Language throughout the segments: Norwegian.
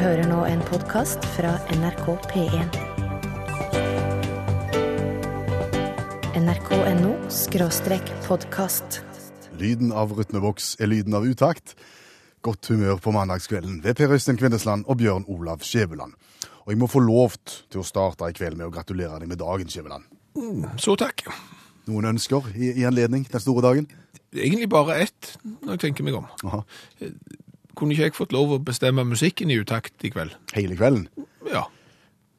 hører nå en podkast fra NRK P1. nrk.no skråstrek podkast. Lyden av rytmeboks er lyden av utakt. Godt humør på mandagskvelden ved Per Øystein Kvindesland og Bjørn Olav Skjæveland. Og jeg må få lov til å starte i kveld med å gratulere deg med dagen, Skjæveland. Så takk. Noen ønsker i, i anledning den store dagen? Egentlig bare ett, når jeg tenker meg om. Aha. Kunne ikke jeg fått lov å bestemme musikken i utakt i kveld? Hele kvelden? Ja.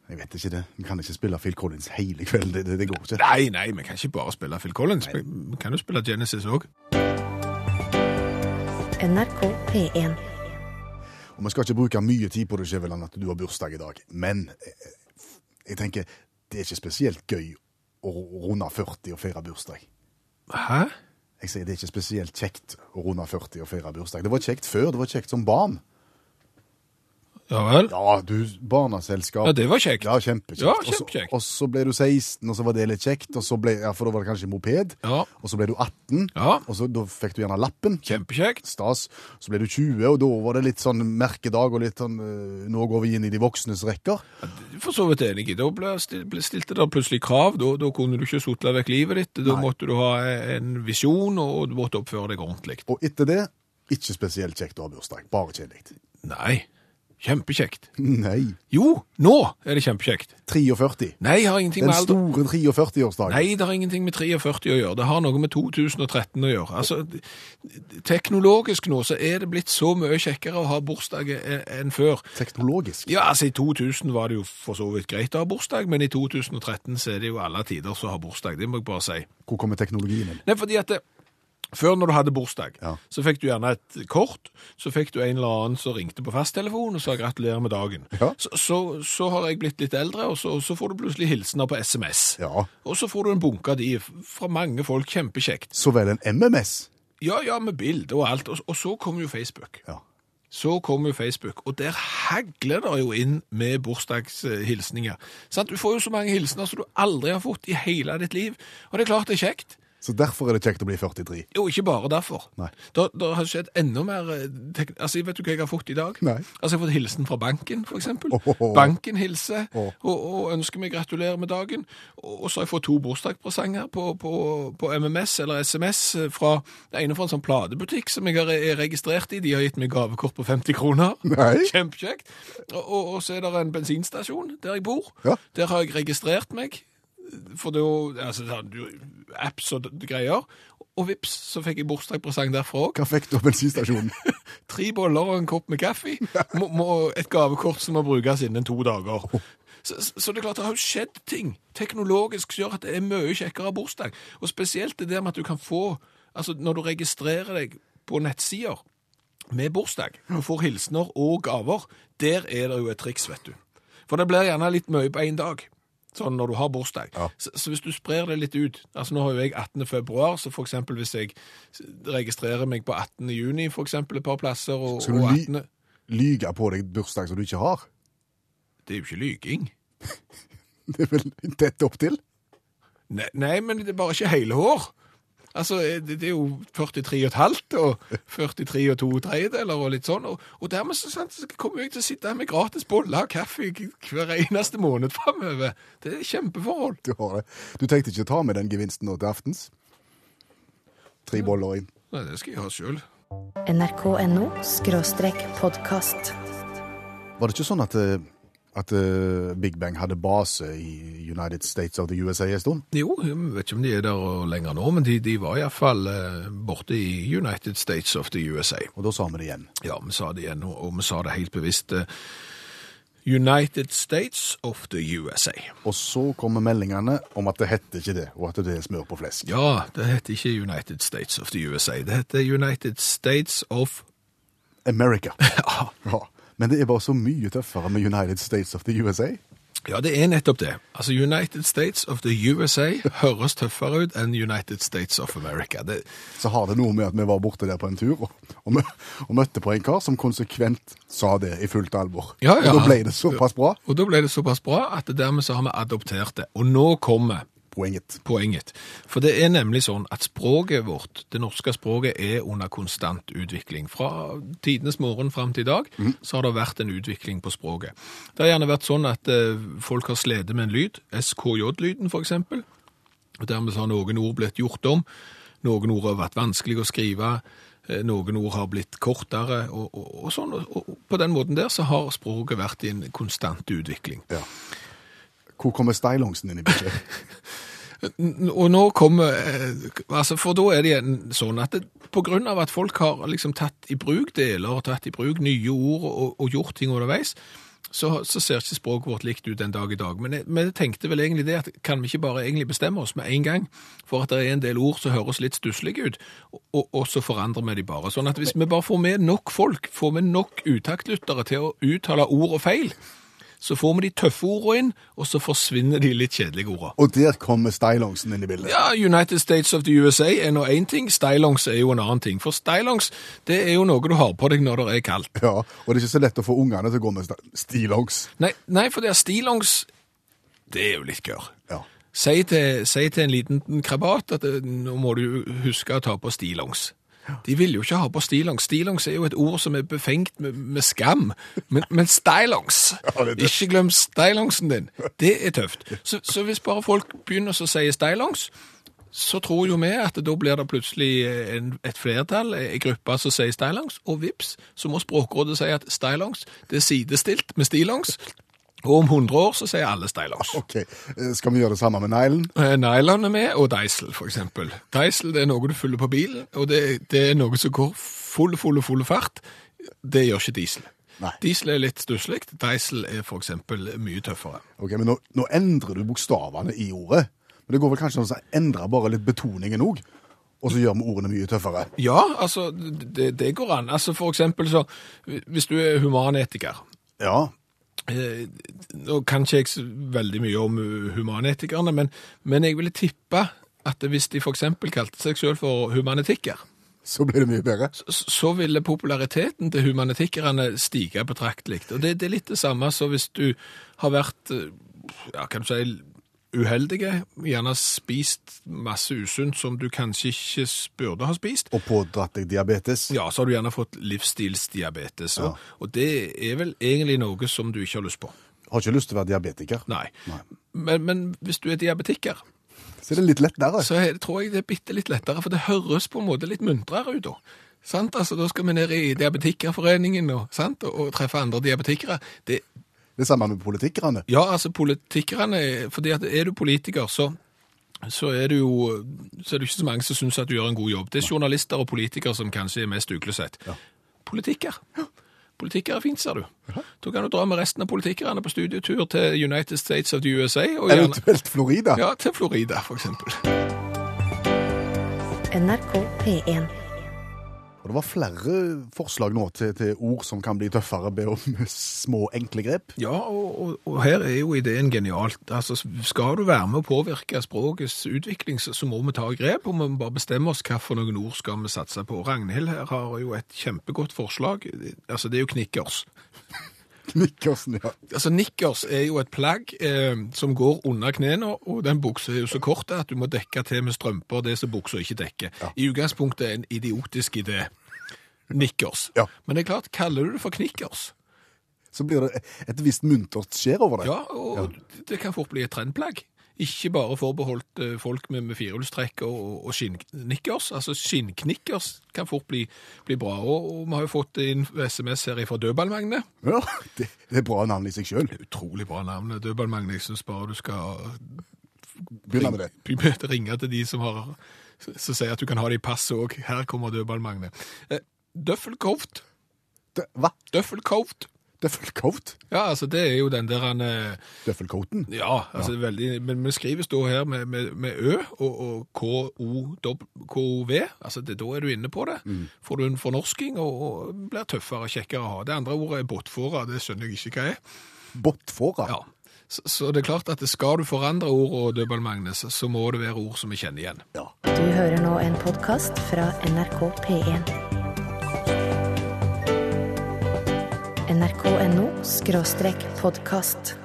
Jeg vet ikke det. Vi kan ikke spille Phil Collins hele kvelden. Det, det, det går ikke. Nei, nei, vi kan ikke bare spille Phil Collins. Nei. vi kan jo spille Genesis òg. NRK P1. Og Vi skal ikke bruke mye tid på det, Skjæveland, at du har bursdag i dag. Men eh, jeg tenker, det er ikke spesielt gøy å runde 40 og feire bursdag. Hæ? Jeg sier det er ikke spesielt kjekt å runde 40 og feire bursdag. Det var kjekt før, det var kjekt som barn. Ja vel? Ja, du, barneselskap. Ja, det var kjekt. Ja, kjempekjekt. Ja, kjempekjekt. Og så ble du 16, og så var det litt kjekt, og så ble, ja, for da var det kanskje moped. Ja. Og så ble du 18, Ja. og så da fikk du gjerne lappen. Kjempekjekt. Stas. Så ble du 20, og da var det litt sånn merkedag, og litt sånn, øh, nå går vi inn i de voksnes rekker. For så vidt enig. i. Da ble, stil- ble stilte det plutselig krav. Da, da kunne du ikke sotle vekk livet ditt. Da Nei. måtte du ha en visjon, og du måtte oppføre deg ordentlig. Og etter det, ikke spesielt kjekt å ha bursdag. Bare kjedelig. Nei. Kjempekjekt. Nei. Jo, nå er det kjempekjekt. 43. Nei, har ingenting Den med alder store 43-årsdagen. Nei, det har ingenting med 43 å gjøre. Det har noe med 2013 å gjøre. Altså, teknologisk nå så er det blitt så mye kjekkere å ha bursdag e- enn før. Teknologisk. Ja, altså i 2000 var det jo for så vidt greit å ha bursdag, men i 2013 så er det jo alle tider som har bursdag. Det må jeg bare si. Hvor kommer teknologien inn? Nei, fordi at det, før når du hadde bursdag, Ja. så fikk du gjerne et kort, så fikk du en eller annen som ringte på fasttelefonen og sa gratulerer med dagen. Ja. Så, så, så har jeg blitt litt eldre, og så, så får du plutselig hilsener på SMS. Ja. Og så får du en bunke av de fra mange folk, kjempekjekt. Så vel en MMS. Ja, ja, med bilder og alt. Og, og så kommer jo Facebook. Ja. Så kommer jo Facebook, og der hagler det jo inn med bursdagshilsninger. Sant? Du får jo så mange hilsener som du aldri har fått i hele ditt liv. Og det er klart det er kjekt. Så derfor er det kjekt å bli 43. Jo, ikke bare derfor. Nei. Da, det har skjedd enda mer eh, Altså, Vet du hva jeg har fått i dag? Nei. Altså, Jeg har fått hilsen fra banken, for eksempel. Åhåhå. Banken hilser og, og ønsker meg gratulerer med dagen. Og, så har jeg fått to bursdagspresanger på, på, på MMS eller SMS eh, fra det ene fra en sånn platebutikk som jeg er registrert i. De har gitt meg gavekort på 50 kroner. Kjempekjekt. Og, og, og så er det en bensinstasjon der jeg bor. Ja. Der har jeg registrert meg. For det jo altså, apps og greier. Og vips, så fikk jeg bursdagspresang derfra òg. Hva fikk du av bensinstasjonen? Tre boller og en kopp med kaffe. Må, må, et gavekort som må brukes innen to dager. Så, så det er klart det har jo skjedd ting teknologisk som gjør at det er mye kjekkere bursdag. Og spesielt det der med at du kan få Altså, når du registrerer deg på nettsider med bursdag og får hilsener og gaver, der er det jo et triks, vet du. For det blir gjerne litt mye på én dag. Sånn når du har bursdag. Ja. Så, så hvis du sprer det litt ut Altså nå har jo jeg 18. februar, så for eksempel hvis jeg registrerer meg på 18. juni for eksempel et par plasser, og, Skal du og 18. Lyge på deg bursdag som du ikke har? Det er jo ikke lyging. Det er vel tett opp til? Nei, nei, men det er bare ikke hele hår. Altså, det, det er jo 43,5 og 43 og 2 tredjedeler og litt sånn. Og, og dermed så, sant, så kommer jeg til å sitte her med gratis boller og kaffe hver eneste måned framover. Det er kjempeforhold. Du har det. Du tenkte ikke ta med den gevinsten nå til aftens? Tre boller inn. Nei, det skal jeg ha sjøl. nrk.no skråstrek podkast. Var det ikke sånn at, eh, at uh, Big Bang hadde base i United States of the USA en stund? Jo, jeg vet ikke om de er der lenger nå, men de, de var iallfall uh, borte i United States of the USA. Og da sa vi det igjen. Ja, vi sa det igjen, og og vi sa det helt bevisst. Uh, United States of the USA. Og så kommer meldingene om at det heter ikke det, og at det er smør på flesk. Ja, det heter ikke United States of the USA. Det heter United States of America. Ja, Ja. Men det er bare så mye tøffere med United States of the USA. ja det er nettopp det. Altså, United States of the USA høres tøffere ut enn United States of America. Det, Så har det noe med at vi var borte der på en tur, og, og, og møtte på en kar som konsekvent sa det i fullt alvor. Ja, ja. Og da ble det såpass bra. og da ble det såpass bra at dermed så har vi adoptert det. Og nå kommer poenget. poenget. For det er nemlig sånn at språket vårt, det norske språket, er under konstant utvikling. Fra tidenes morgen fram til i dag så har det vært en utvikling på språket. Det har gjerne vært sånn at eh, folk har slitt med en lyd, SKJ-lyden eksempel. Dermed har noen ord blitt gjort om, noen ord har vært vanskelig å skrive, eh, noen ord har blitt kortere, og, og, og sånn. Og på den måten der så har språket vært i en konstant utvikling. Ja. Hvor kommer stylongsen inn i bildet? Og nå kommer eh, altså For da er det igjen sånn at det, på grunn av at folk har liksom tatt i bruk deler, tatt i bruk nye ord og, og gjort ting underveis, så, så ser ikke språket vårt likt ut den dag i dag. Men jeg, jeg tenkte vel egentlig det at kan vi ikke bare egentlig bestemme oss med en gang for at det er en del ord som høres litt stusslige ut, og, og, så forandrer vi de bare. Sånn at hvis vi bare får med nok folk, får med nok utaktlyttere til å uttale ord og feil, så får vi de tøffe ordene inn, og så forsvinner de litt kjedelige ordene. Og der kommer stylongsen inn i bildet. Ja, United States of the USA er nå én ting, stylongs er jo en annen ting. For stylongs det er jo noe du har på deg når det er kaldt. Ja, og det er ikke så lett å få ungene til å gå med stillongs. Nei, nei for det er stillongs Det er jo litt gørr. Ja. Si til, si til en liten krabat at eh, nå må du huske å ta på stillongs. De vil jo ikke ha på stillongs. Stillongs er jo et ord som er befengt med, med skam. Men, men Ja, tøft. Ikke glem stillongsen din. Det er tøft. Så, så hvis bare folk begynner å si stillongs, så tror jo vi at da blir det plutselig en, et flertall, en gruppe som sier stillongs, og vips, så må Språkrådet si at stillongs det er sidestilt med stillongs, og om 100 år så sier alle stylos. Ok, eh, skal vi gjøre det samme med? Eh, Nylon er med, og Deisel, eksempel. Deisel det er noe du fyller på bilen, og det, det er noe som går full, full, full fart. Det gjør ikke diesel. Nei. Diesel er litt stusslig, Deisel er eksempel mye tøffere. Ok, men nå, nå endrer du bokstavene i ordet. Men det går vel kanskje an å endre bare litt betoningen òg? Og så gjør vi ordene mye tøffere. Ja, altså, det, det går an. Altså, for eksempel så, hvis du er humanetiker, Ja, Nå kan ikke jeg så veldig mye om uh, humanetikerne, men, men jeg ville tippe at hvis de eksempel kalte seg selv for humanetikker, så blir det mye bedre. så, så ville populariteten til humanetikkerne stige betraktelig. Og det, det er litt det samme som hvis du har vært, eh, ja, kan du si, uheldige, gjerne spist masse usunt som du kanskje ikke burde ha spist, Og pådratt deg diabetes. ja, så har du gjerne fått livsstilsdiabetes. Og, og det er vel egentlig noe som du ikke har lyst på. Har ikke lyst til å være diabetiker. Nei. Nei. Men, men hvis du er diabetiker, Så er det litt lettere. så er, tror jeg det er bitte litt lettere, for det høres på en måte litt muntrere ut da. Sant? Altså, da skal vi ned i diabetikerforeningen og, sant? og, og treffe andre diabetikere. Det, Det samme med politikerne. ja, altså politikerne, fordi at er du politiker, så, så er det jo så er det ikke så mange som synes at du gjør en god jobb. Det er journalister og politikere som kanskje er mest uglesett. Ja. Politikker. Politikker er fint, ser du. Da kan du dra med resten av politikerne på studietur til United States of the USA, og gjerne, Eventuelt Florida. ja, til Florida, for eksempel. NRK P1. Og det var flere forslag nå til, til ord som kan bli tøffere be om små, enkle grep. Ja, og, og, og her er jo ideen genialt. Altså, skal du være med å påvirke språkets utvikling, så, så må vi ta grep, og vi må bare bestemme oss hva for noen ord skal vi satse på. Ragnhild her har jo et kjempegodt forslag. Altså, det er jo knickers. Knikkersen, ja. Altså, Nikkers er jo et plagg eh, som går under knærne, og den buksa er jo så kort at du må dekke til med strømper det som buksa ikke dekker. I utgangspunktet er en idiotisk idé. Nikkers. Ja. Men det er klart, kaller du det for knikkers Så blir det et visst muntert skjer over det. Ja, og det kan fort bli et trendplagg. Ikke bare forbeholdt eh, folk med, med firehjulstrekk og, og skinnknickers. Altså skinnknickers kan fort bli, bli bra. Og, og vi har jo fått inn SMS her fra Dødballmagne. Ja, det, det er bra navn i seg sjøl. Utrolig bra navn. Dødballmagne. Jeg syns bare du skal Begynne med det. Ringe til de som har som sier at du kan ha det i passet òg. Her kommer Dødballmagne. Eh, Døffelkoft. Hva? Døffelkoft. Døffelcoat? Ja, altså det er jo den der han eh, Døffelcoaten? Ja, altså veldig, men vi skrives da her med, med, med Ø og, og K-O-V, altså det, da er du inne på det. Får du en fornorsking og, og blir tøffere og kjekkere å ha. Det andre ordet er båtfåra, det skjønner jeg ikke hva er. Båtfåra? Ja. Så, så det er klart at skal du forandre ord og Døbel Magnus, så må det være ord som vi kjenner igjen. Ja. Du hører nå en podkast fra NRK P1. nrk.no podkast.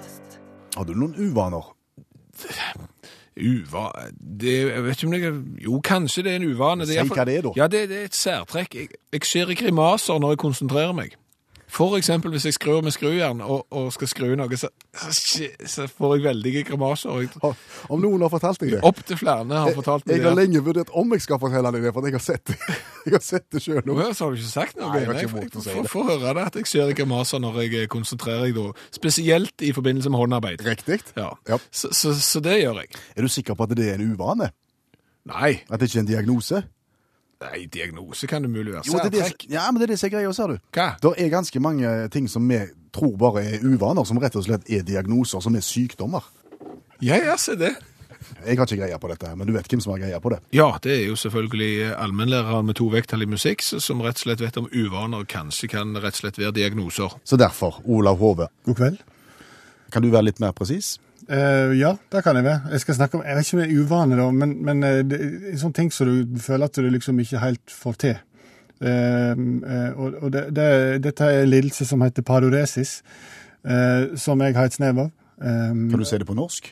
Har du noen uvaner? Uva... Det, jeg vet ikke om det er Jo, kanskje det er en uvane. Si hva det er, da. Ja, det, det er et særtrekk. Jeg, jeg ser grimaser når jeg konsentrerer meg. For eksempel hvis jeg skrur med skrujern og, og skal skru noe, så, så, får jeg veldige grimaser. Jeg- Om noen har fortalt deg det? Opp til flere har fortalt meg Jeg har lenge vurdert om jeg skal fortelle deg det, for jeg har sett det, jeg har sett det sjøl nå. Nå, så har du ikke sagt noe. Nei, jeg har ikke jeg våget å si får- det. høre det at jeg ser grimaser når jeg eh, konsentrerer meg. Spesielt i forbindelse med håndarbeid. Riktig? Ja. Ja. Så, så, så det gjør jeg. Er du sikker på at det er en uvane? Nei. At det ikke er en diagnose? Nei, diagnose kan det mulig være. Jo, det er ja, men det er disse greiene, er ser du. Hva? Det er ganske mange ting som vi tror bare er uvaner, som rett og slett er diagnoser, som er sykdommer. Ja, ja, se det. Jeg har ikke greie på dette, her, men du vet hvem som har greie på det. Ja, det er jo selvfølgelig eh, allmennlæreren med to vekttall i musikk, som rett og slett vet om uvaner kanskje kan rett og slett være diagnoser. Så derfor, Olav Hove, God kveld. kan du være litt mer presis? Eh, ja, det kan jeg være. Jeg skal snakke om, jeg vet ikke om det er uvane, da, men, men eh, det er en sånn ting som du føler at du liksom ikke helt får til. Uh, uh, og det, det, dette er en lidelse som heter paroresis, eh, som jeg har et snev av. Um, Kan du si det på norsk?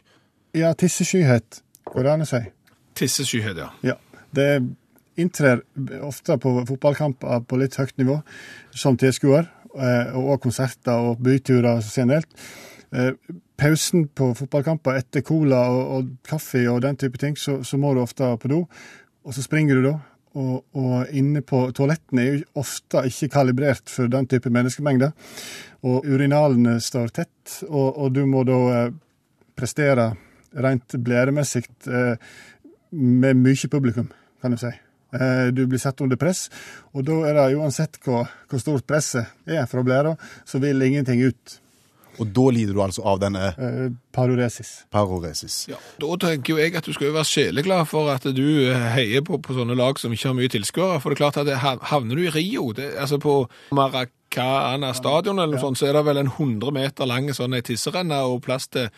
ja, tisseskyhet, går det an å si. Tisseskyhet, ja. Ja. Det inntrer ofte på fotballkamper på litt høyt nivå, som tilskuer, og konserter og byturer generelt. Eh, Pausen på fotballkamper etter cola og, og kaffe og den type ting, så, så må du ofte på do, og så springer du da. Og, og inne på toalettene er jo ofte ikke kalibrert for den type menneskemengder. Og urinalene står tett, og, og du må da eh, prestere rent blæremessig eh, med mye publikum, kan du si. Eh, Du blir satt under press, og da er det uansett hvor, hvor stort presset er fra blæra, så vil ingenting ut. Og da lider du altså av denne Eh, Paroresis. paroresis. Ja, Da tenker jo jeg at du skal jo være sjeleglad for at du eh, heier på, på sånne lag som ikke har mye tilskuere. For det er klart at det, havner du i Rio, det, altså på Maracana stadion eller noe sånt, så er det vel en 100 meter lang sånn ei tisserenne og plass til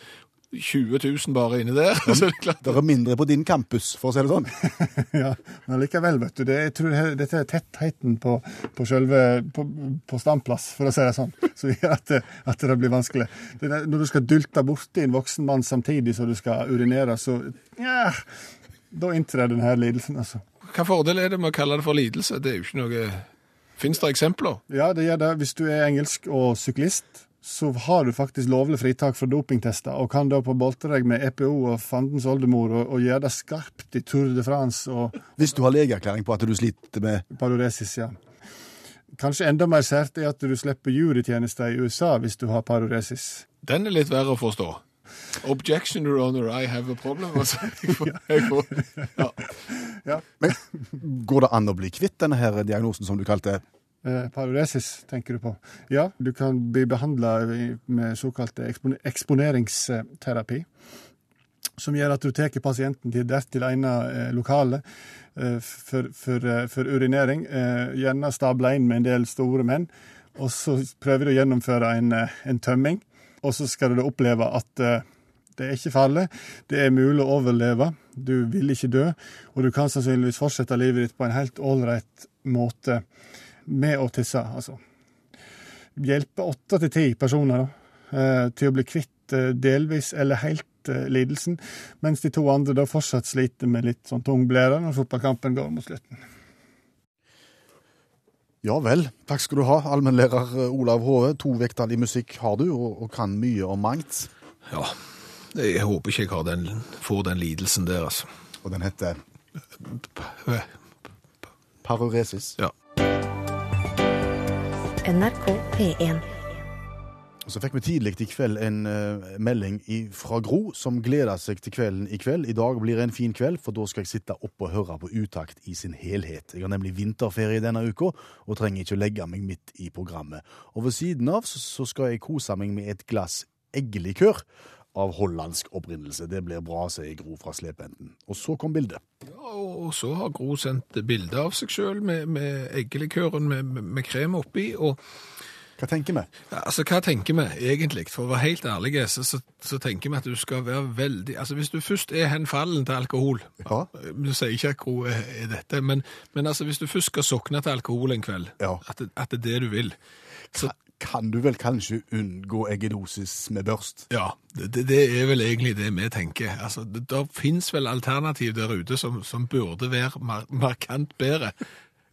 20 000 bare inni der. Så det er klart Det er mindre på din campus, for å si det sånn. ja, men likevel, vet du. Det, jeg tror dette er tettheten på, på selve på, på standplass, for å si det sånn, som gjør at det, at det blir vanskelig. Det der, når du skal dulte borti en voksen mann samtidig som du skal urinere, så ja, Da inntrer denne lidelsen, altså. Hva fordel er det med å kalle det for lidelse? Det er jo ikke noe Fins det eksempler? Ja, det gjør det. Hvis du er engelsk og syklist, så har du faktisk lovlig fritak fra dopingtester, og kan da på boltre deg med EPO og fandens oldemor og, og gjøre det skarpt i Tour de France og Hvis du har legeerklæring på at du sliter med paroresis, ja. Kanskje enda mer sært er at du slipper jurytjenester i USA hvis du har paroresis. Den er litt verre å forstå. Objection, Your Honor, I have a problem. Altså, jeg får, jeg får, ja. Men går det an å bli kvitt denne her diagnosen som du kalte paroresis, tenker du på. Ja, du kan bli behandla med såkalt eksponeringsterapi. Som gjør at du tar pasienten til dertil egnet eh, lokale eh, for, for, eh, for urinering. Eh, gjerne stabla inn med en del store menn. Og så prøver du å gjennomføre en, eh, en tømming. Og så skal du oppleve at eh, det er ikke farlig. Det er mulig å overleve. Du vil ikke dø. Og du kan sannsynligvis fortsette livet ditt på en helt ålreit måte med å tisse, altså. Hjelpe åtte til ti personer da, eh, til å bli kvitt eh, delvis eller helt eh, lidelsen, mens de to andre da fortsatt sliter med litt sånn tung blære når fotballkampen går mot slutten. Ja vel. Takk skal du ha, allmennlærer Olav Hove. To vekter i musikk har du, og, og kan mye om mangt. ja. Jeg håper ikke jeg har den, får den lidelsen der, altså. Og den heter paroresis. Ja. NRK P1. Og Så fikk vi tidlig i kveld en uh, melding i, fra Gro, som gleder seg til kvelden i kveld. I dag blir det en fin kveld, for da skal jeg sitte oppe og høre på utakt i sin helhet. Jeg har nemlig vinterferie denne uka, og trenger ikke å legge meg midt i programmet. Og ved siden av så, så skal jeg kose meg med et glass eggelikør av hollandsk opprinnelse. Det blir bra, sier Gro fra Slependen. Og så kom bildet. Ja, og så har Gro sendt bilde av seg sjøl med, med eggelikøren med, med, med krem oppi. og Hva tenker vi? Ja, Altså, Hva tenker vi egentlig? For å være helt ærlig, så, så, så tenker vi at du skal være veldig Altså, Hvis du først er henfallen til alkohol Ja. Du sier ikke at Gro er, dette, men, men altså, hvis du først skal sokne til alkohol en kveld, Ja. at, det, at det er det du vil så, kan du vel kanskje unngå eggedosis med børst? Ja, det, det er vel egentlig det vi tenker. Altså, det, det finnes vel alternativ der ute som, som burde være mar markant bedre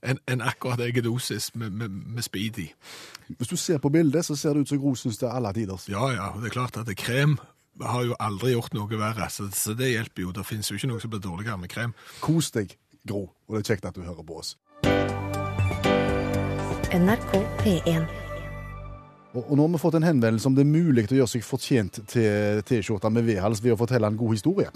enn en akkurat eggedosis med, med, med speed i. Hvis du ser på bildet, så ser det ut som Gro til det er alle tiders. Ja, ja, det er klart at det krem har jo aldri gjort noe verre, så, så det hjelper jo. Det finnes jo ikke noe som blir dårligere med krem. Kos deg, Gro, og det er kjekt at du hører på oss. NRK P1. Og nå har vi fått en henvendelse om det er mulig å gjøre seg fortjent til T-skjorta med vedhals ved å fortelle en god historie.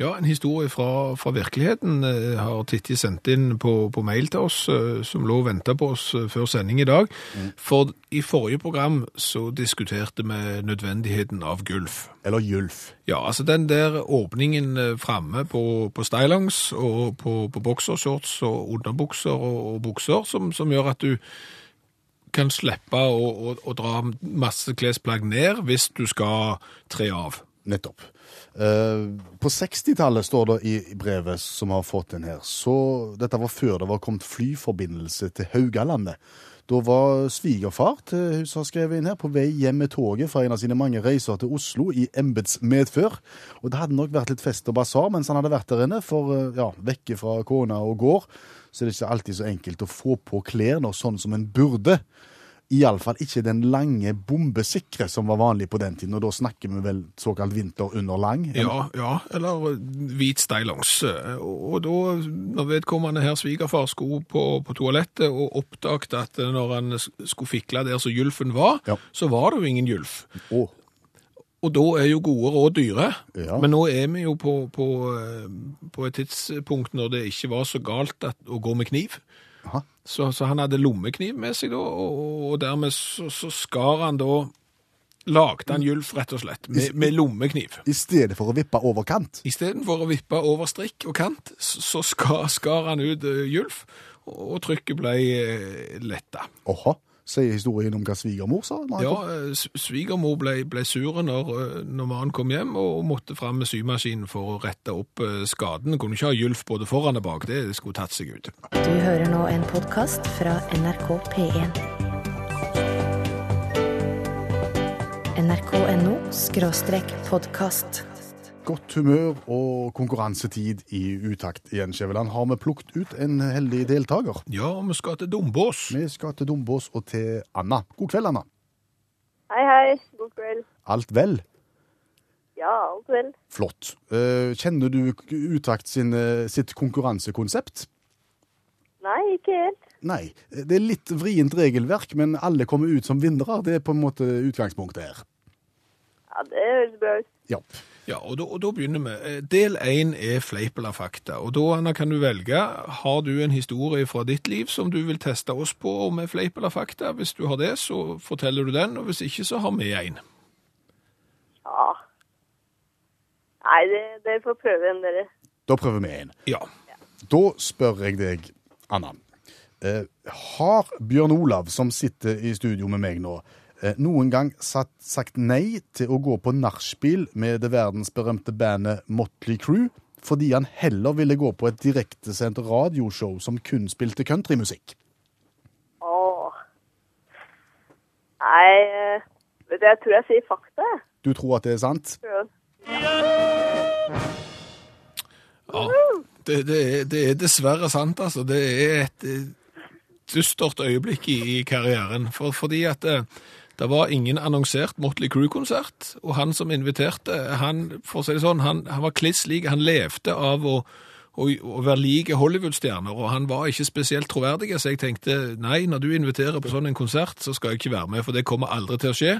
Ja, en historie fra, fra virkeligheten eh, har Titti sendt inn på, på mail til oss, eh, som lå og ventet på oss eh, før sending i dag. For i forrige program så diskuterte vi nødvendigheten av gulf. Eller gylf. Ja, altså den der åpningen framme på, på stillongs og på, på boksershorts og underbukser og, og bukser, som, som gjør at du kan slippe å, å, å dra masse klesplagg ned hvis du skal tre av. Nettopp. Uh, på 60-tallet står det i brevet som har fått inn her, så dette var før det var kommet flyforbindelse til Haugalandet. Da var svigerfar til hun som har skrevet inn her, på vei hjem med toget fra en av sine mange reiser til Oslo i embetsmedfør. Og det hadde nok vært litt fest og basar mens han hadde vært der inne, for eh, ja, vekke fra kona og gård, så er det ikke alltid så enkelt å få på klærne sånn som en burde. Iallfall ikke den lange bombesikre som var vanlig på den tiden, og da snakker vi vel såkalt vinter under lang? Ja, ja, eller hvit stylongs. Og da, når vedkommende her svigerfar skulle på, på toalettet og oppdaget at når han skulle fikle der så gylfen var, Ja. så var det jo ingen gylf. Oh. Og da er jo gode råd dyre. Ja. Men nå er vi jo på, på, på et tidspunkt når det ikke var så galt at, å gå med kniv. Så, så han hadde lommekniv med seg da, og, og dermed så, så skar han da Lagde han gylf, rett og slett, med, med lommekniv. I stedet for å vippe over kant? Istedenfor å vippe over strikk og kant, så skar, skar han ut eh, gylf, og trykket ble eh, letta. Åha, sier historien om hva svigermor sa? Ja, eh, svigermor ble, ble sur når, eh, når mannen kom hjem, og måtte fram med symaskinen for å rette opp eh, skaden. Kunne ikke ha gylf både foran og bak, det skulle tatt seg ut. Du hører nå en podkast fra NRK P1. nrk.no podkast. Godt humør og konkurransetid i utakt igjen, Skjæveland. Har vi plukket ut en heldig deltaker? Ja, vi skal til Dombås. Vi skal til Dombås og til Anna. God kveld, Anna. Hei, hei. God kveld. Alt vel? Ja, alt vel. Flott. Eh, Kjenner du Utakt sin, eh, sitt konkurransekonsept? Nei, ikke helt. Nei. Det er litt vrient regelverk, men alle kommer ut som vinnere. Det er på en måte utgangspunktet her. Ja, det høres bra ut. Ja. Ja, og da, og da begynner vi. Eh, Del 1 er fleip eller fakta. Og da, Anna, kan du velge. Har du en historie fra ditt liv som du vil teste oss på om er fleip eller fakta? Hvis du har det, så forteller du den, og hvis ikke, så har vi en. Ja. Nei, det, dere får prøve en, dere. Da prøver vi en. Ja. Da spør jeg deg, Anna. Eh, har Bjørn Olav, som sitter i studio med meg nå, noen gang satt, sagt nei til å gå på nachspiel med det verdensberømte bandet Motley Crue, fordi han heller ville gå på et direktesendt radioshow som kun spilte countrymusikk? Åh. Nei, eh, vet du, jeg tror jeg sier fakta. Du tror at det er sant? Ja. ja. Det, det, er, det er dessverre sant, altså. Det er et eh, dystert øyeblikk i, i karrieren. For, fordi at eh, det var ingen annonsert Motley Crue-konsert, og han som inviterte, han, for å si det sånn, han, han var kliss lik. Han levde av å, å, være like Hollywood-stjerner, og han var ikke spesielt troverdig, så jeg tenkte, nei, når du inviterer på sånn en konsert, så skal jeg ikke være med, for det kommer aldri til å skje.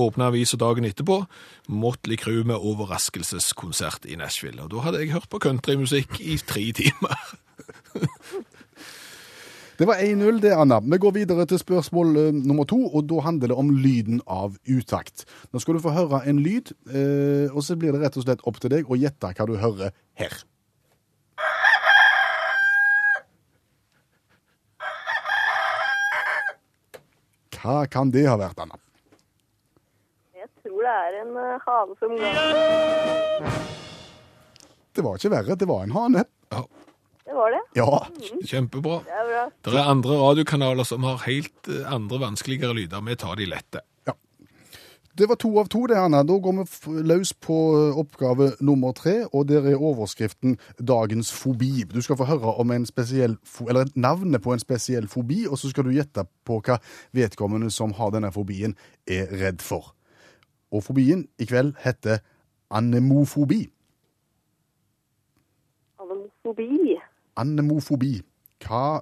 Åpna avisa dagen etterpå, Motley Crue med overraskelseskonsert i Nashville. Og da hadde jeg hørt på countrymusikk i tre timer. Det var 1-0, det, Anna. Vi går videre til spørsmål uh, nummer to, og da handler det om lyden av utakt. Nå skal du få høre en lyd, uh, og så blir det rett og slett opp til deg å gjette hva du hører her. Hva kan det ha vært, Anna? Jeg tror det er en uh, hane som går. Det var ikke verre, det var en hane. Det var det. Ja, Kjempebra. Det er bra. Det er andre radiokanaler som har helt eh, andre vanskeligere lyder. Vi tar de lette. det var to av to det, Anna. Da går vi løs på eh, oppgave nummer tre, og der er overskriften 'Dagens fobi'. Du skal få høre om en spesiell, fo- eller navnet på en spesiell fobi, og så skal du gjette på hva vedkommende som har denne fobien, er redd for. Og fobien i kveld heter anemofobi. Anemofobi. Anemofobi. Hva,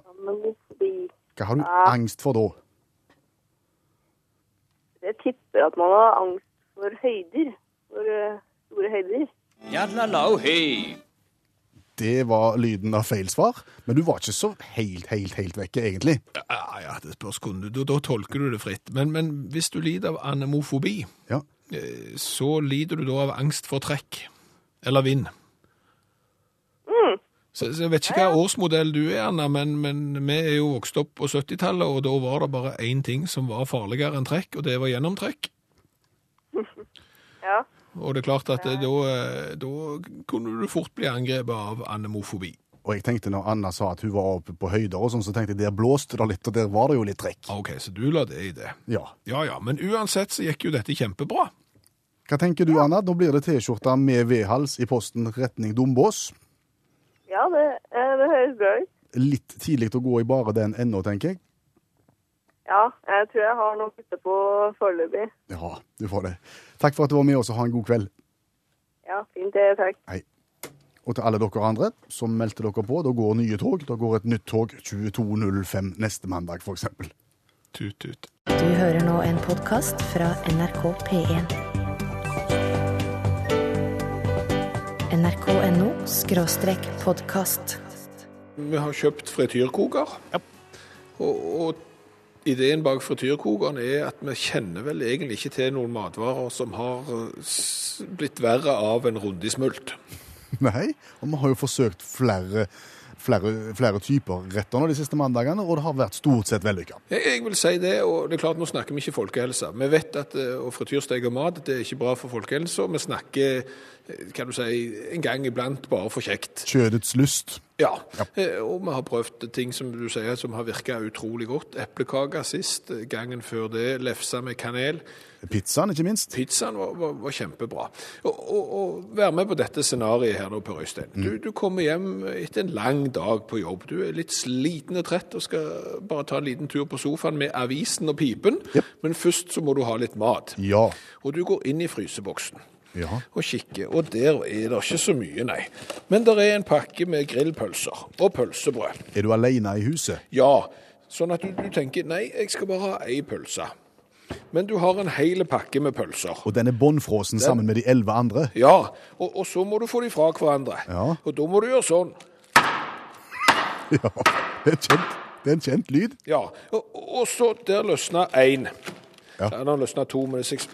hva har du Ja. angst for da? Jeg tipper at man har angst for høyder. For eh, store høyder. Det var lyden av feil svar, men du var ikke så helt, helt, helt vekke, egentlig. Ja, ja, det spørs hvordan du, da, da tolker du det fritt. Men, men hvis du lider av anemofobi, Ja. eh, så lider du da av angst for trekk. Eller vind. Så, så jeg vet ikke hva årsmodell du er, Anna, men, men vi er jo vokst opp på 70-tallet, og da var det bare én ting som var farligere enn trekk, og det var gjennomtrekk. Ja. Og det er klart at eh, da, eh, da kunne du fort bli angrepet av anemofobi. Og jeg tenkte når Anna sa at hun var oppe på høyder og sånn, så tenkte jeg der blåste det litt, og der var det jo litt trekk. Ok, så du la det i det. Ja. Ja, ja, men uansett så gikk jo dette kjempebra. Hva tenker du, Anna? Nå blir det T-skjorte med V-hals i posten retning Dombås. Ja, det, det høres bra ut. Litt tidlig å gå i bare den ennå, tenker jeg. Ja, jeg tror jeg har noe ute på foreløpig. Ja, du får det. Takk for at du var med oss, og ha en god kveld. Ja, fint det. Takk. Hei. Og til alle dere andre som meldte dere på, da går nye tog. Da går et nytt tog 22.05 neste mandag, for eksempel. Tut, tut. Du hører nå en podkast fra NRK P1. nrk.no podkast. Vi har kjøpt frityrkoker. Og, og ideen bak frityrkokeren er at vi kjenner vel egentlig ikke til noen matvarer som har eh, blitt verre av en runde i smult. Nei, og vi har jo forsøkt flere, flere, flere typer retter nå de siste mandagene, og det har vært stort sett vellykka. Jeg, jeg vil si det, og det er klart nå snakker vi ikke folkehelse. Vi vet at eh, å frityrsteke mat det er ikke bra for folkehelsa. Vi snakker eh, kan du si, en gang iblant bare for kjekt. Kjødets lyst. Ja, eh, og vi har prøvd ting som du sier som har virka utrolig godt. Eplekake sist, gangen før det, lefse med kanel. Pizzaen, ikke minst. Pizzaen var, var, var kjempebra. Og, og, og vær med på dette scenarioet her da, Per Øystein. Du, du kommer hjem etter en lang dag på jobb. Du er litt sliten og trett og skal bare ta en liten tur på sofaen med avisen og pipen. Yep. Men først så må du ha litt mat. Ja. Og du går inn i fryseboksen Ja. og kikker, og der er det ikke så mye, nei. Men det er en pakke med grillpølser og pølsebrød. Er du alene i huset? Ja, sånn at du, du tenker nei, jeg skal bare ha ei pølse. Men du har en hel pakke med pølser. Og den er bånnfrosen sammen med de elleve andre? Ja, og, og så må du få de fra hverandre. Ja. Og da må du gjøre sånn. Ja. Det er, kjent. det er en kjent lyd. Ja, og, og så der løsna én. Ja. Der Der løsna to, men det er seks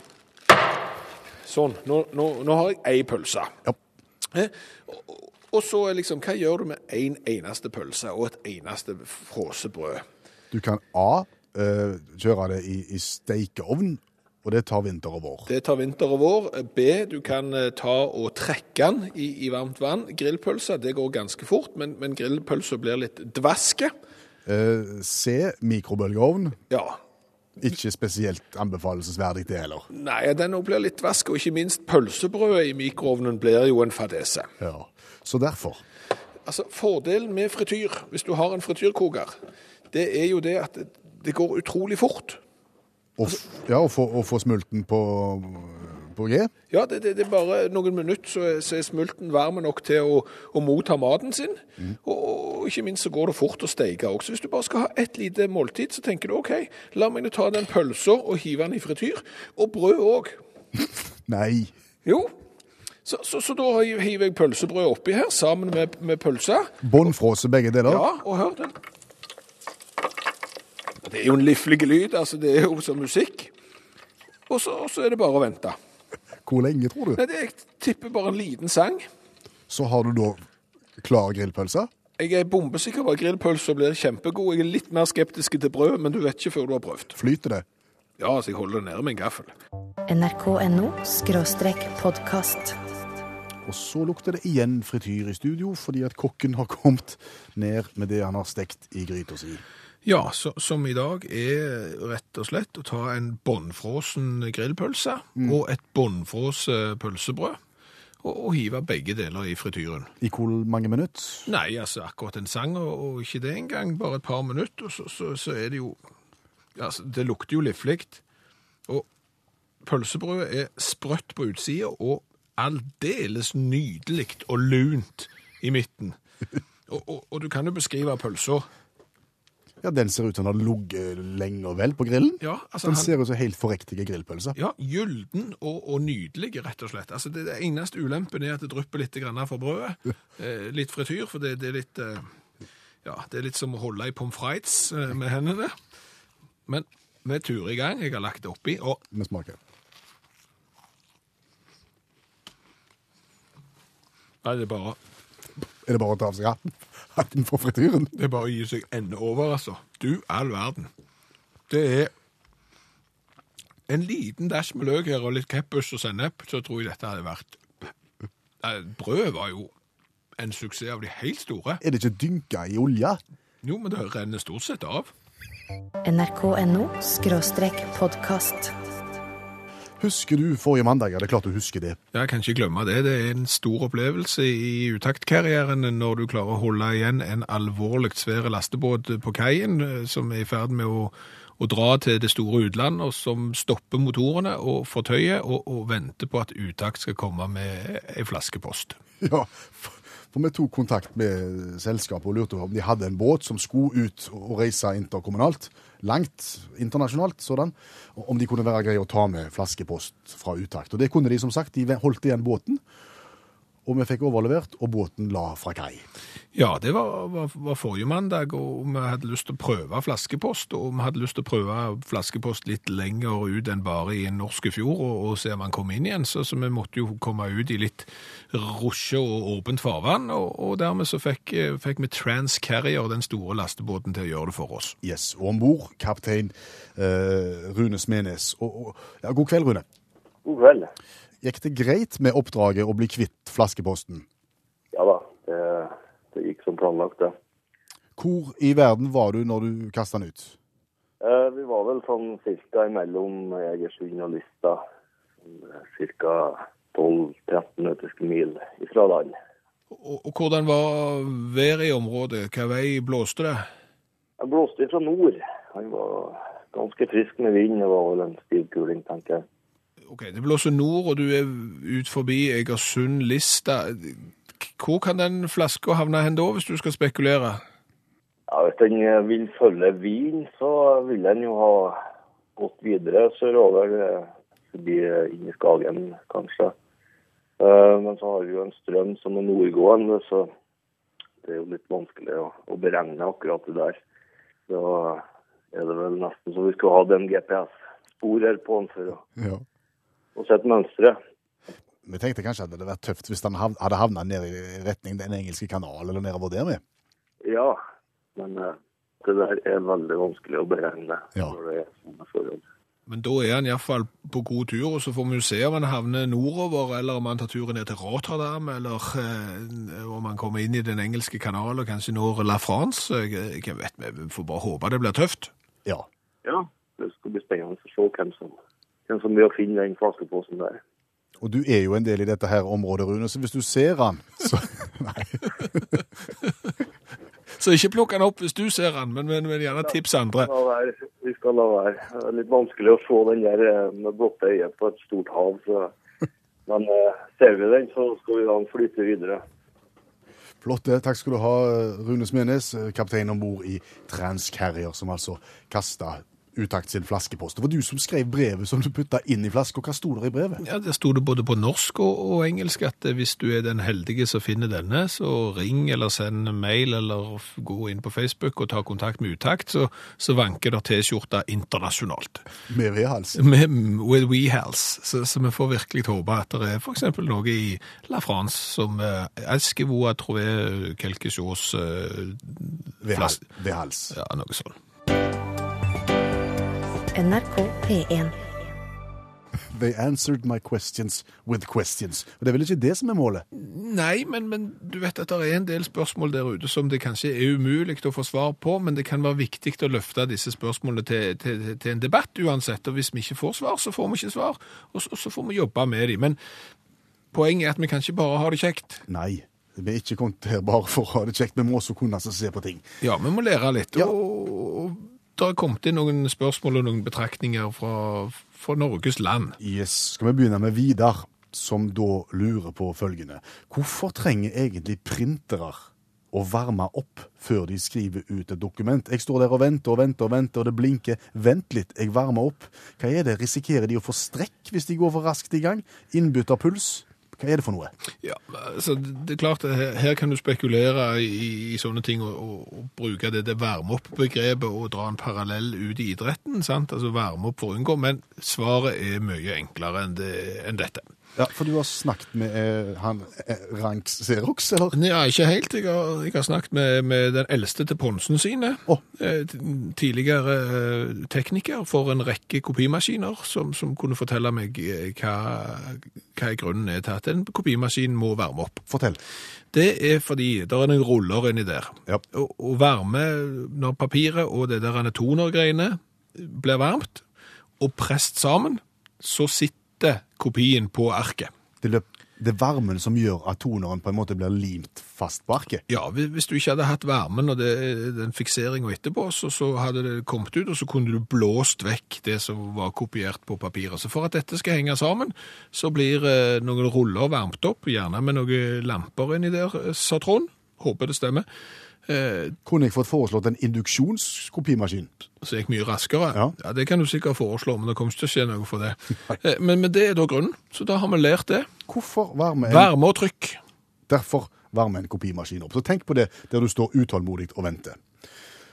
Sånn. Nå, nå, nå har jeg ei pølse. Ja. Eh, Og, og- så er liksom, hva gjør du med én en eneste pølse og et eneste frossebrød? Du kan A. eh, kjøre det i, i steikeovn, og det tar vinter og vår. Det tar vinter og vår. B, du kan eh, ta og trekke den i, i varmt vann. Grillpølse, det går ganske fort, men, men grillpølsa blir litt dvaske. Eh, C. Mikrobølgeovn. Ja. Ikke spesielt anbefalesverdig, det heller. Nei, den blir litt dvask, og ikke minst pølsebrødet i mikroovnen blir jo en fadese. Ja. Så derfor. Altså, Fordelen med frityr, hvis du har en frityrkoker, det er jo det at det, går utrolig fort. Og, ja, og få, og få smulten på, på G. Ja, det, det, det er bare noen minutter så er, så er smulten varm nok til å, å motta maten sin. Og, og ikke minst så går det fort å steike også. Hvis du bare skal ha ett lite måltid, så tenker du OK, la meg nå ta den pølsa og hive den i frityr. Og brød òg. Nei. Jo. Så, så, så da hiver jeg pølsebrød oppi her sammen med, med pølsa. Bånnfrose begge deler. Ja, og hør den. Det er jo en liflig lyd, altså det er jo som musikk. Og så, og så er det bare å vente. Hvor lenge, tror du? Nei, det, jeg tipper bare en liten sang. Så har du da klar grillpølse. Jeg er bombesikker på at grillpølsa blir kjempegod. Jeg er litt mer skeptisk til brød, men du vet ikke før du har prøvd. Flyter det? Ja, så jeg holder det nede med en gaffel. nrk.no podkast. Og så lukter det igjen frityr i studio, fordi at kokken har kommet ned med det han har stekt i gryta si. Ja, så, som i dag er rett og slett å ta en bånnfrosen grillpølse og et bånnfrose pølsebrød, og, og hive begge deler i frityren. I hvor mange minutter? Nei, altså akkurat en sang, og, og ikke det engang, bare et par minutter, og så, så, så er det jo altså, Det lukter jo liflig. Og pølsebrødet er sprøtt på utsida og aldeles nydelig og lunt i midten. Og, og, og du kan jo beskrive pølsa. Ja, Den ser ut som den har ligget lenge og vel på grillen. Ja, altså Den han- ser ut som helt forriktige grillpølser. Ja, gylden og, og nydelig, rett og slett. Altså, det, det eneste ulempen er at det drypper litt for brødet. Eh, litt frityr, for det, det er litt eh, Ja, det er litt som å holde i pommes frites eh, med hendene. Men vi turer i gang. Jeg har lagt det oppi, og Vi smaker. Nei, det er bare, Er det bare å ta av seg hatten? Hatten for frityren? det er bare å gi seg ende over, altså. Du all verden. Det er en liten dash med løk her og litt keppus og sennep, så tror jeg dette hadde vært Brød var jo en suksess av de helt store. Er det ikke dynka i olje? Jo, men det renner stort sett av. nrk.no skråstrek podkast. Husker du forrige mandag? Ja, det er klart du husker det. Jeg kan ikke glemme det. Det er en stor opplevelse i utaktkarrieren når du klarer å holde igjen en alvorlig svær lastebåt på kaien eh, som er i ferd med å, å dra til det store utland, og som stopper motorene og fortøyer og, og venter på at utakt skal komme med ei flaskepost. Ja, for for vi tok kontakt med selskapet og lurte på om de hadde en båt som skulle ut og reise interkommunalt, langt internasjonalt sådan, om de kunne være greie å ta med flaskepost fra utakt. Og det kunne de, som sagt. De holdt igjen båten, og vi fikk overlevert, og båten la fra kai. Ja, det var, var, var forrige mandag, og vi hadde lyst til å prøve flaskepost, og vi hadde lyst til å prøve flaskepost litt lenger ut enn bare i en norsk fjord, og, og se om han kom inn igjen, så, så vi måtte jo komme ut i litt rusje og åpent farvann, og, og dermed så fikk, eh, fikk vi Transcarrier, den store lastebåten, til å gjøre det for oss. Yes, og ombord kaptein eh, Rune Smenes. Og, og, ja, god kveld, Rune. God kveld. Gikk det greit med oppdraget å bli kvitt flaskeposten? Ja da, det, det gikk som planlagt, det. Hvor i verden var du når du kasta den ut? Eh, vi var vel sånn ca. imellom Egersund og Lista. Ca. 12-13 nautiske mil ifra land. Og, og hvordan var været i området? Hvilken vei blåste det? Jeg blåste fra nord. Han var ganske frisk med vind. Det var vel en stiv kuling, tenker jeg. Ok, det blåser nord, og du er ut forbi Egersund, Lista. Hvor kan den flaska havne hen da, hvis du skal spekulere? Ja, Hvis den eh, vil følge Wien, så vil den jo ha gått videre sørover. eh, Forbi eh, inn i Skagen, kanskje. Eh, Men så har vi jo en strøm som er nordgående, så det er jo litt vanskelig å, å beregne akkurat det der. Da er det vel nesten så vi skulle hatt en GPS-spor her på den for å, Ja. Å sett mønsteret. Vi tenkte kanskje at det hadde vært tøft hvis han hadde havna ned i retning den engelske kanalen eller nedover der med. Ja, men eh, det der er veldig vanskelig å beregne Ja. når det er sånne forhold. Men da er han iallfall på god tur, og så får vi jo se om han havner nordover, eller om han tar turen ned til Rotterdam, eller eh, om han kommer inn i den engelske kanalen og kanskje når La France. Jeg vet, Vi får bare håpe det blir tøft. Ja. Ja, det skal bli spennende å se hvem som, hvem som vil finne den flaskeposen der. Og du er jo en del i dette her området, Rune, så hvis du ser han, så Nei. Så ikke plukk han opp hvis du ser han, men, men, men gjerne tips andre. La være. Vi skal la være. Det er litt vanskelig å se den der eh, med blotte øyet på et stort hav. Så. Men eh, ser vi den, så skal vi la den flyte videre. Flott det. Takk skal du ha, Rune Smenes, kaptein om bord i Transcarrier, som altså kasta utakt sin flaskepost. Det var du som skrev brevet som du putta inn i flaska. Hva sto det i brevet? Ja, Det sto det både på norsk og, og engelsk at eh, hvis du er den heldige som finner denne, så ring eller send mail eller gå inn på Facebook og ta kontakt med Utakt, så, så vanker det T-skjorta internasjonalt. Med vedhals. Med With WeHals. Så, så vi får virkelig håpe at det er eksempel noe i La France som eh, Eskevoa, Trouvé chose eh, vedhals. Ja, noe sånt. NRK P1. They answered my questions with questions. Og det er vel ikke det som er målet? Nei, men, men du vet at det er en del spørsmål der ute som det kanskje er umulig å få svar på, men det kan være viktig å løfte disse spørsmålene til, til, til en debatt uansett. Og hvis vi ikke får svar, så får vi ikke svar, og så, så får vi jobbe med dem. Men poenget er at vi kan ikke bare ha det kjekt. Nei. Vi er ikke kommet her bare for å ha det kjekt, vi må også kunne se på ting. Ja, vi må lære litt. Ja. Og det har kommet inn noen spørsmål og noen betraktninger fra, fra Norges land. Yes. Skal vi begynne med Vidar, som da lurer på følgende. Hvorfor trenger egentlig printere å varme opp før de skriver ut et dokument? Jeg står der og venter og venter og venter, og det blinker. Vent litt, jeg varmer opp. Hva er det? Risikerer de å få strekk hvis de går for raskt i gang? Innbytterpuls? Hva er det for noe? Ja, altså det er klart her, her kan du spekulere i, i sånne ting og, og, og bruke det, det varme opp-begrepet og dra en parallell ut i idretten, sant? Altså varme opp for å unngå, men svaret er mye enklere enn, det, enn dette. Ja, For du har snakket med eh, han eh, Ranks Xerox, eller? Ja, ikke helt. Jeg har, jeg har snakket med, med den eldste til Ponsen sine. Oh. Eh, Tidligere eh, tekniker for en rekke kopimaskiner, som, som kunne fortelle meg eh, hva, hva er grunnen er til at en kopimaskin må varme opp. Fortell. Det er fordi det er noen ruller inni der. Ja. Og, og varme, når papiret og det der tonergreiene blir varmt og presset sammen, så sitter kopien på arket. Det, det er varmen som gjør at toneren på en måte blir limt fast på arket. Ja, hvis du ikke hadde hatt varmen og det, den fikseringen etterpå, så, så hadde det kommet ut, og så kunne du blåst vekk det som var kopiert på papiret. Så for at dette skal henge sammen, så blir eh, noen ruller varmt opp, gjerne med noen lamper inni der, eh, sa Trond. Håper det stemmer. Eh, Kunne jeg fått foreslått en induksjonskopimaskin? så gikk mye raskere. Ja. Det kan du sikkert foreslå, men det kommer ikke til å skje noe for det. Eh, men, men det er da grunnen, så da har vi lært det. Hvorfor varme en, Varme og trykk. derfor varme en kopimaskin opp? Så tenk på det der du står utålmodig og venter.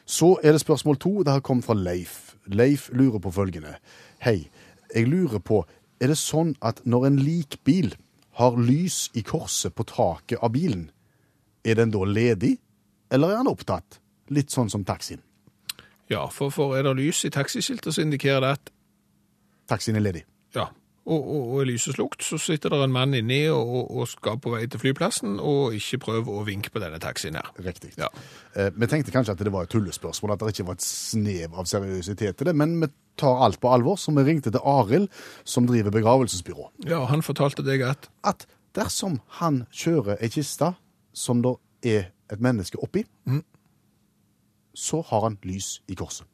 Så er det spørsmål to. Det har kommet fra Leif. Leif lurer på følgende. Hei, jeg lurer på, er det sånn at når en likbil har lys i korset på taket av bilen, er den da ledig, eller er han opptatt? Litt sånn som taxien. Ja, for, for er det lys i taxiskiltet, så indikerer det at Taxien er ledig. Ja, og, og, og er lyset slukt, så sitter det en mann inni og, og, skal på vei til flyplassen, og ikke prøve å vinke på denne taxien her. Riktig. Ja. Eh, Vi tenkte kanskje at det var et tullespørsmål, at det ikke var et snev av seriøsitet til det, men vi tar alt på alvor, så vi ringte til Arild, som driver begravelsesbyrå. Ja, han fortalte deg at At dersom han kjører ei kiste som det er et menneske oppi, Mm. så har han lys i korset.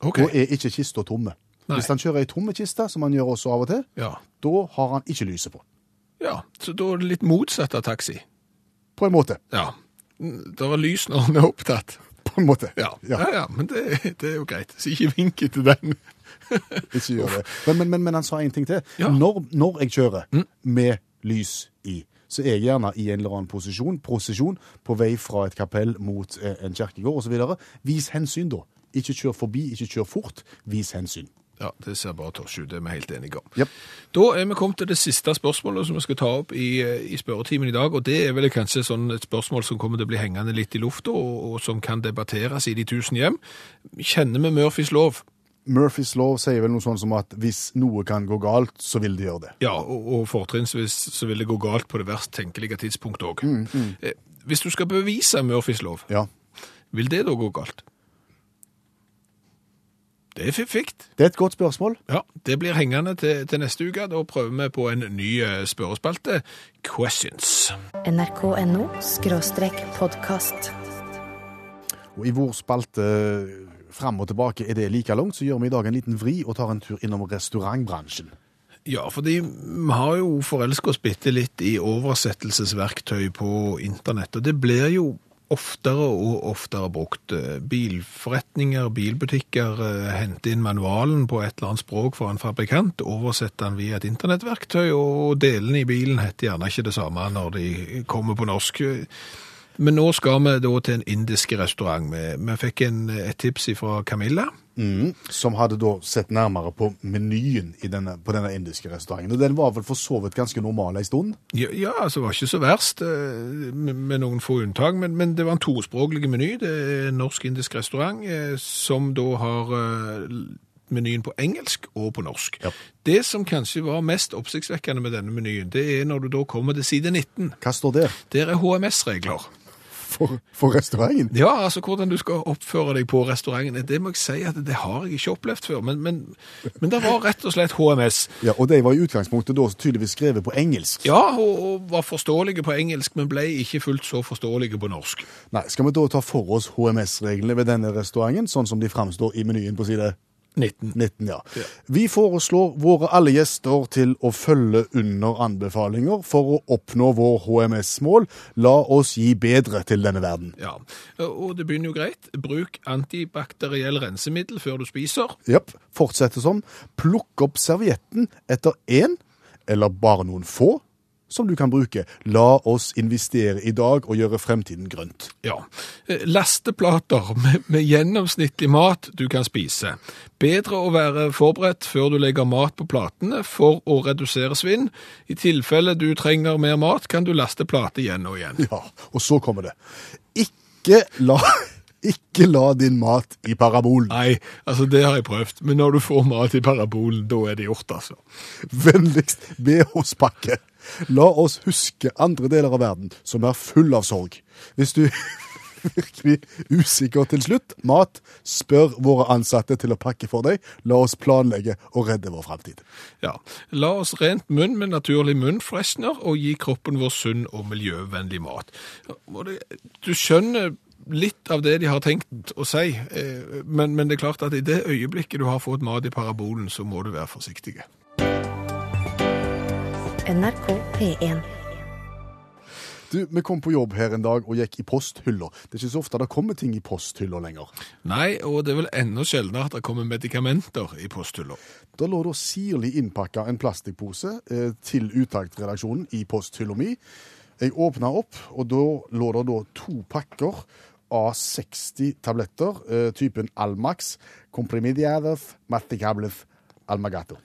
Okay. Da er ikke kista tomme. Nei. Hvis han kjører ei tomme kiste, som han gjør også av og til, Ja. da har han ikke lyset på. ja, så da er det litt motsatt av taxi. På en måte. Ja. Det er lys når han er opptatt. På en måte. Ja, ja, Ja. men det, det er jo greit. Så ikke vink etter den. Ikke gjør det. Men, men, men, men han sa en ting til. Når, når jeg kjører med lys i, så er jeg gjerne i en eller annen posisjon, prosesjon på vei fra et kapell mot eh, en kirkegård osv. Vis hensyn, da. Ikke kjør forbi, ikke kjør fort. Vis hensyn. Ja, det ser bare tosj ut. Det er vi helt enige om. Yep. Da er vi kommet til det siste spørsmålet som vi skal ta opp i, i spørretimen i dag, og det er vel kanskje sånn et spørsmål som kommer til å bli hengende litt i lufta, og, og som kan debatteres i de tusen hjem. Kjenner vi Murphys lov? Murphys lov sier vel noe sånn som at hvis noe kan gå galt, så vil det gjøre det. Ja, og, og fortrinnsvis så vil det gå galt på det verst tenkelige tidspunktet òg. Eh, Hvis du skal bevise Murphys lov, Ja. vil det da gå galt? Det er fikt. Det er et godt spørsmål. Ja, det blir hengende til, til neste uke. Da prøver vi på en ny eh, spørrespalte. Questions. nrk.no skråstrek podkast. Og i vår spalte fram og tilbake er det like langt, så gjør vi i dag en liten vri og tar en tur innom restaurantbransjen. Ja, fordi vi har jo forelska oss bitte litt i oversettelsesverktøy på internett, og det blir jo oftere og oftere brukt. Bilforretninger, bilbutikker eh, henter inn manualen på et eller annet språk fra en fabrikant, oversetter den via et internettverktøy, og delene i bilen heter gjerne ikke det samme når de kommer på norsk. Men nå skal vi da til en indisk restaurant. Vi, fikk en, et tips fra Camilla. Mm, som hadde da sett nærmere på menyen i denne, på denne indiske restauranten. Og den var vel for så vidt ganske normal en stund. Ja, ja, altså det var ikke så verst, eh, med, med noen få unntak, men, men det var en tospråklig meny. Det er en norsk-indisk restaurant eh, som da har eh, menyen på engelsk og på norsk. Ja. Det som kanskje var mest oppsiktsvekkende med denne menyen, det er når du da kommer til side 19. Hva står der Der er HMS-regler. For, for restauranten? Ja, altså hvordan du skal oppføre deg på restauranten, det må jeg si at det har jeg ikke opplevd før. Men, men, men det var rett og slett HMS. Ja, Og de var i utgangspunktet da tydeligvis skrevet på engelsk. Ja, og, og var forståelige på engelsk, men ble ikke fullt så forståelige på norsk. Nei, Skal vi da ta for oss HMS-reglene ved denne restauranten, sånn som de framstår i menyen på side 19. 19? ja. Ja. Vi foreslår våre alle gjester til å følge under anbefalinger for å oppnå vår HMS-mål. La oss gi bedre til denne verden. Ja, og det begynner jo greit. Bruk antibakteriell rensemiddel før du spiser. Jepp. Fortsette som. Plukk opp servietten etter én, eller bare noen få, som du kan bruke. La oss investere i dag og gjøre fremtiden grønt. Ja. Eh, Lasteplater med, med gjennomsnittlig mat du kan spise. Bedre å være forberedt før du legger mat på platene for å redusere svinn. I tilfelle du trenger mer mat, kan du laste plate igjen og igjen. Ja, og så kommer det. Ikke la, ikke la din mat i parabolen. Nei, altså det har jeg prøvd, men når du får mat i parabolen, da er det gjort, altså. Vennligst be oss pakke. La oss huske andre deler av verden som er full av sorg. Hvis du virkelig usikker til slutt, mat, spør våre ansatte til å pakke for deg. La oss planlegge og redde vår framtid. Ja. La oss rent munn med naturlig munnfreshner og gi kroppen vår sunn og miljøvennlig mat. Du skjønner litt av det de har tenkt å si, eh, men, men det er klart at i det øyeblikket du har fått mat i parabolen, så må du være forsiktig. NRK P1. Du, Vi kom på jobb her en dag og gikk i posthylla. Det er ikke så ofte det kommer ting i posthylla lenger. Nei, og det er vel enda sjeldnere at det kommer medikamenter i posthylla. Da lå det sirlig innpakka en plastikkpose eh, til Utakt-redaksjonen i posthylla mi. Jeg åpna opp, og da lå det da to pakker av 60 tabletter, eh, typen Almax, Comprimidiadeth, Masticables, Almagato.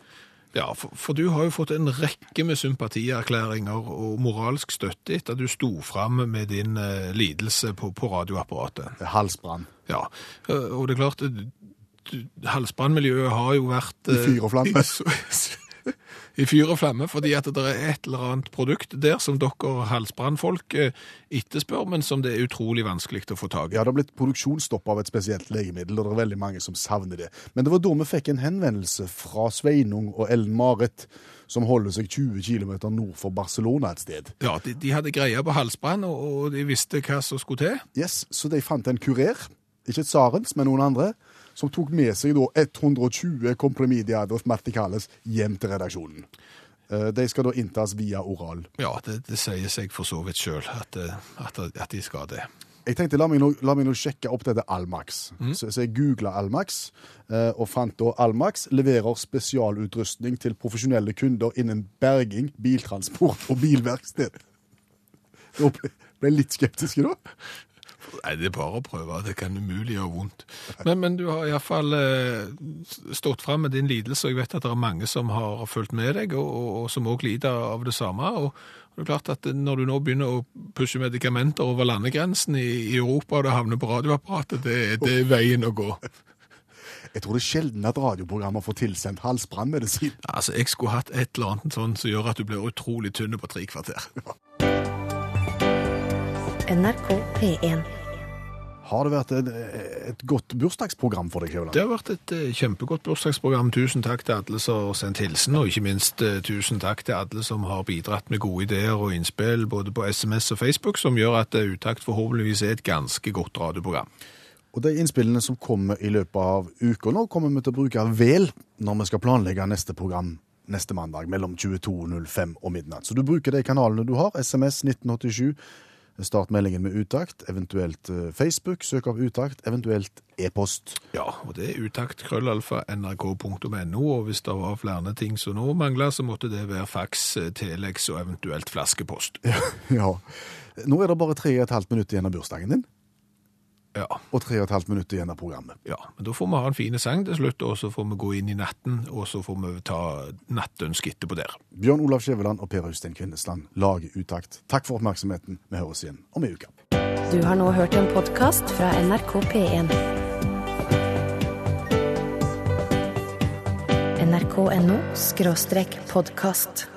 Ja, for, for du har jo fått en rekke med sympatierklæringer og moralsk støtte etter at du sto fram med din eh, lidelse på, på radioapparatet. Halsbrann. Ja, eh, og det er klart, eh, halsbrannmiljøet har jo vært... I fyr og flamme. I, fyr og flamme, fordi at det er et eller annet produkt der som dere halsbrannfolk eh, etterspør, men som det er utrolig vanskelig å få tag i. Ja, det har blitt produksjonsstopp av et spesielt legemiddel, og det er veldig mange som savner det. Men det var da vi fikk en henvendelse fra Sveinung og Ellen Marit, som holder seg 20 km nord for Barcelona et sted. Ja, de, de hadde greia på halsbrann, og, og de visste hva som skulle til. Yes, Så de fant en kurer, ikke Tsarens, men noen andre, som tok med seg da 120 comprimidiados marticales hjem til redaksjonen. Eh, De skal da inntas via oral. Ja, det, det sier seg for så vidt sjøl at, eh, at, at de skal det. Jeg tenkte, la meg nå, la meg nå sjekke opp dette Almax. Så, så jeg googla Almax, eh, og fant da Almax leverer spesialutrustning til profesjonelle kunder innen berging, biltransport og bilverksted. Jeg ble litt skeptisk da. Nei, det er bare å prøve. Det kan umulig gjøre vondt. Men, men du har iallfall eh, stått fram med din lidelse, og jeg vet at det er mange som har fulgt med deg, og, og, og som òg lider av det samme. og det er klart at Når du nå begynner å pushe medikamenter over landegrensen i, i Europa, og det havner på radioapparatet, det, det er veien å gå. Jeg tror det er sjelden at radioprogrammer får tilsendt halsbrannmedisin. Altså, Jeg skulle hatt et eller annet sånn som gjør at du blir utrolig tynn på tre kvarter. NRK P1. Har det vært et, et godt bursdagsprogram for deg, Kjøland? Det har vært et eh, kjempegodt bursdagsprogram. Tusen takk til alle som har sendt hilsen, og ikke minst eh, tusen takk til alle som har bidratt med gode ideer og innspill både på SMS og Facebook, som gjør at eh, Utakt forhåpentligvis er et ganske godt radioprogram. Og de innspillene som kommer i løpet av uka nå, kommer vi til å bruke vel når vi skal planlegge neste program neste mandag mellom 22.05 og midnatt. Så du bruker de kanalene du har, SMS 1987, start meldingen med utakt, eventuelt eh, Facebook, søk opp utakt, eventuelt e-post. Ja, og det er utakt krøllalfa nrk.no, og hvis det var flere ting som nå mangler, så måtte det være faks, eh, telex og eventuelt flaskepost. Ja. Nå er det bare tre og et halvt minutt igjen av bursdagen din, Ja, og tre og et halvt minutt igjen av programmet. ja, men da får vi ha en fin sang til slutt, og så får vi gå inn i natten, og så får vi ta nattønsket etterpå der. Bjørn Olav Skjæveland og Per Øystein Kvindesland lager utakt. Takk for oppmerksomheten. Vi høres igjen om ei uke. Du har nå hørt en podkast fra NRK P1. nrk.no podkast.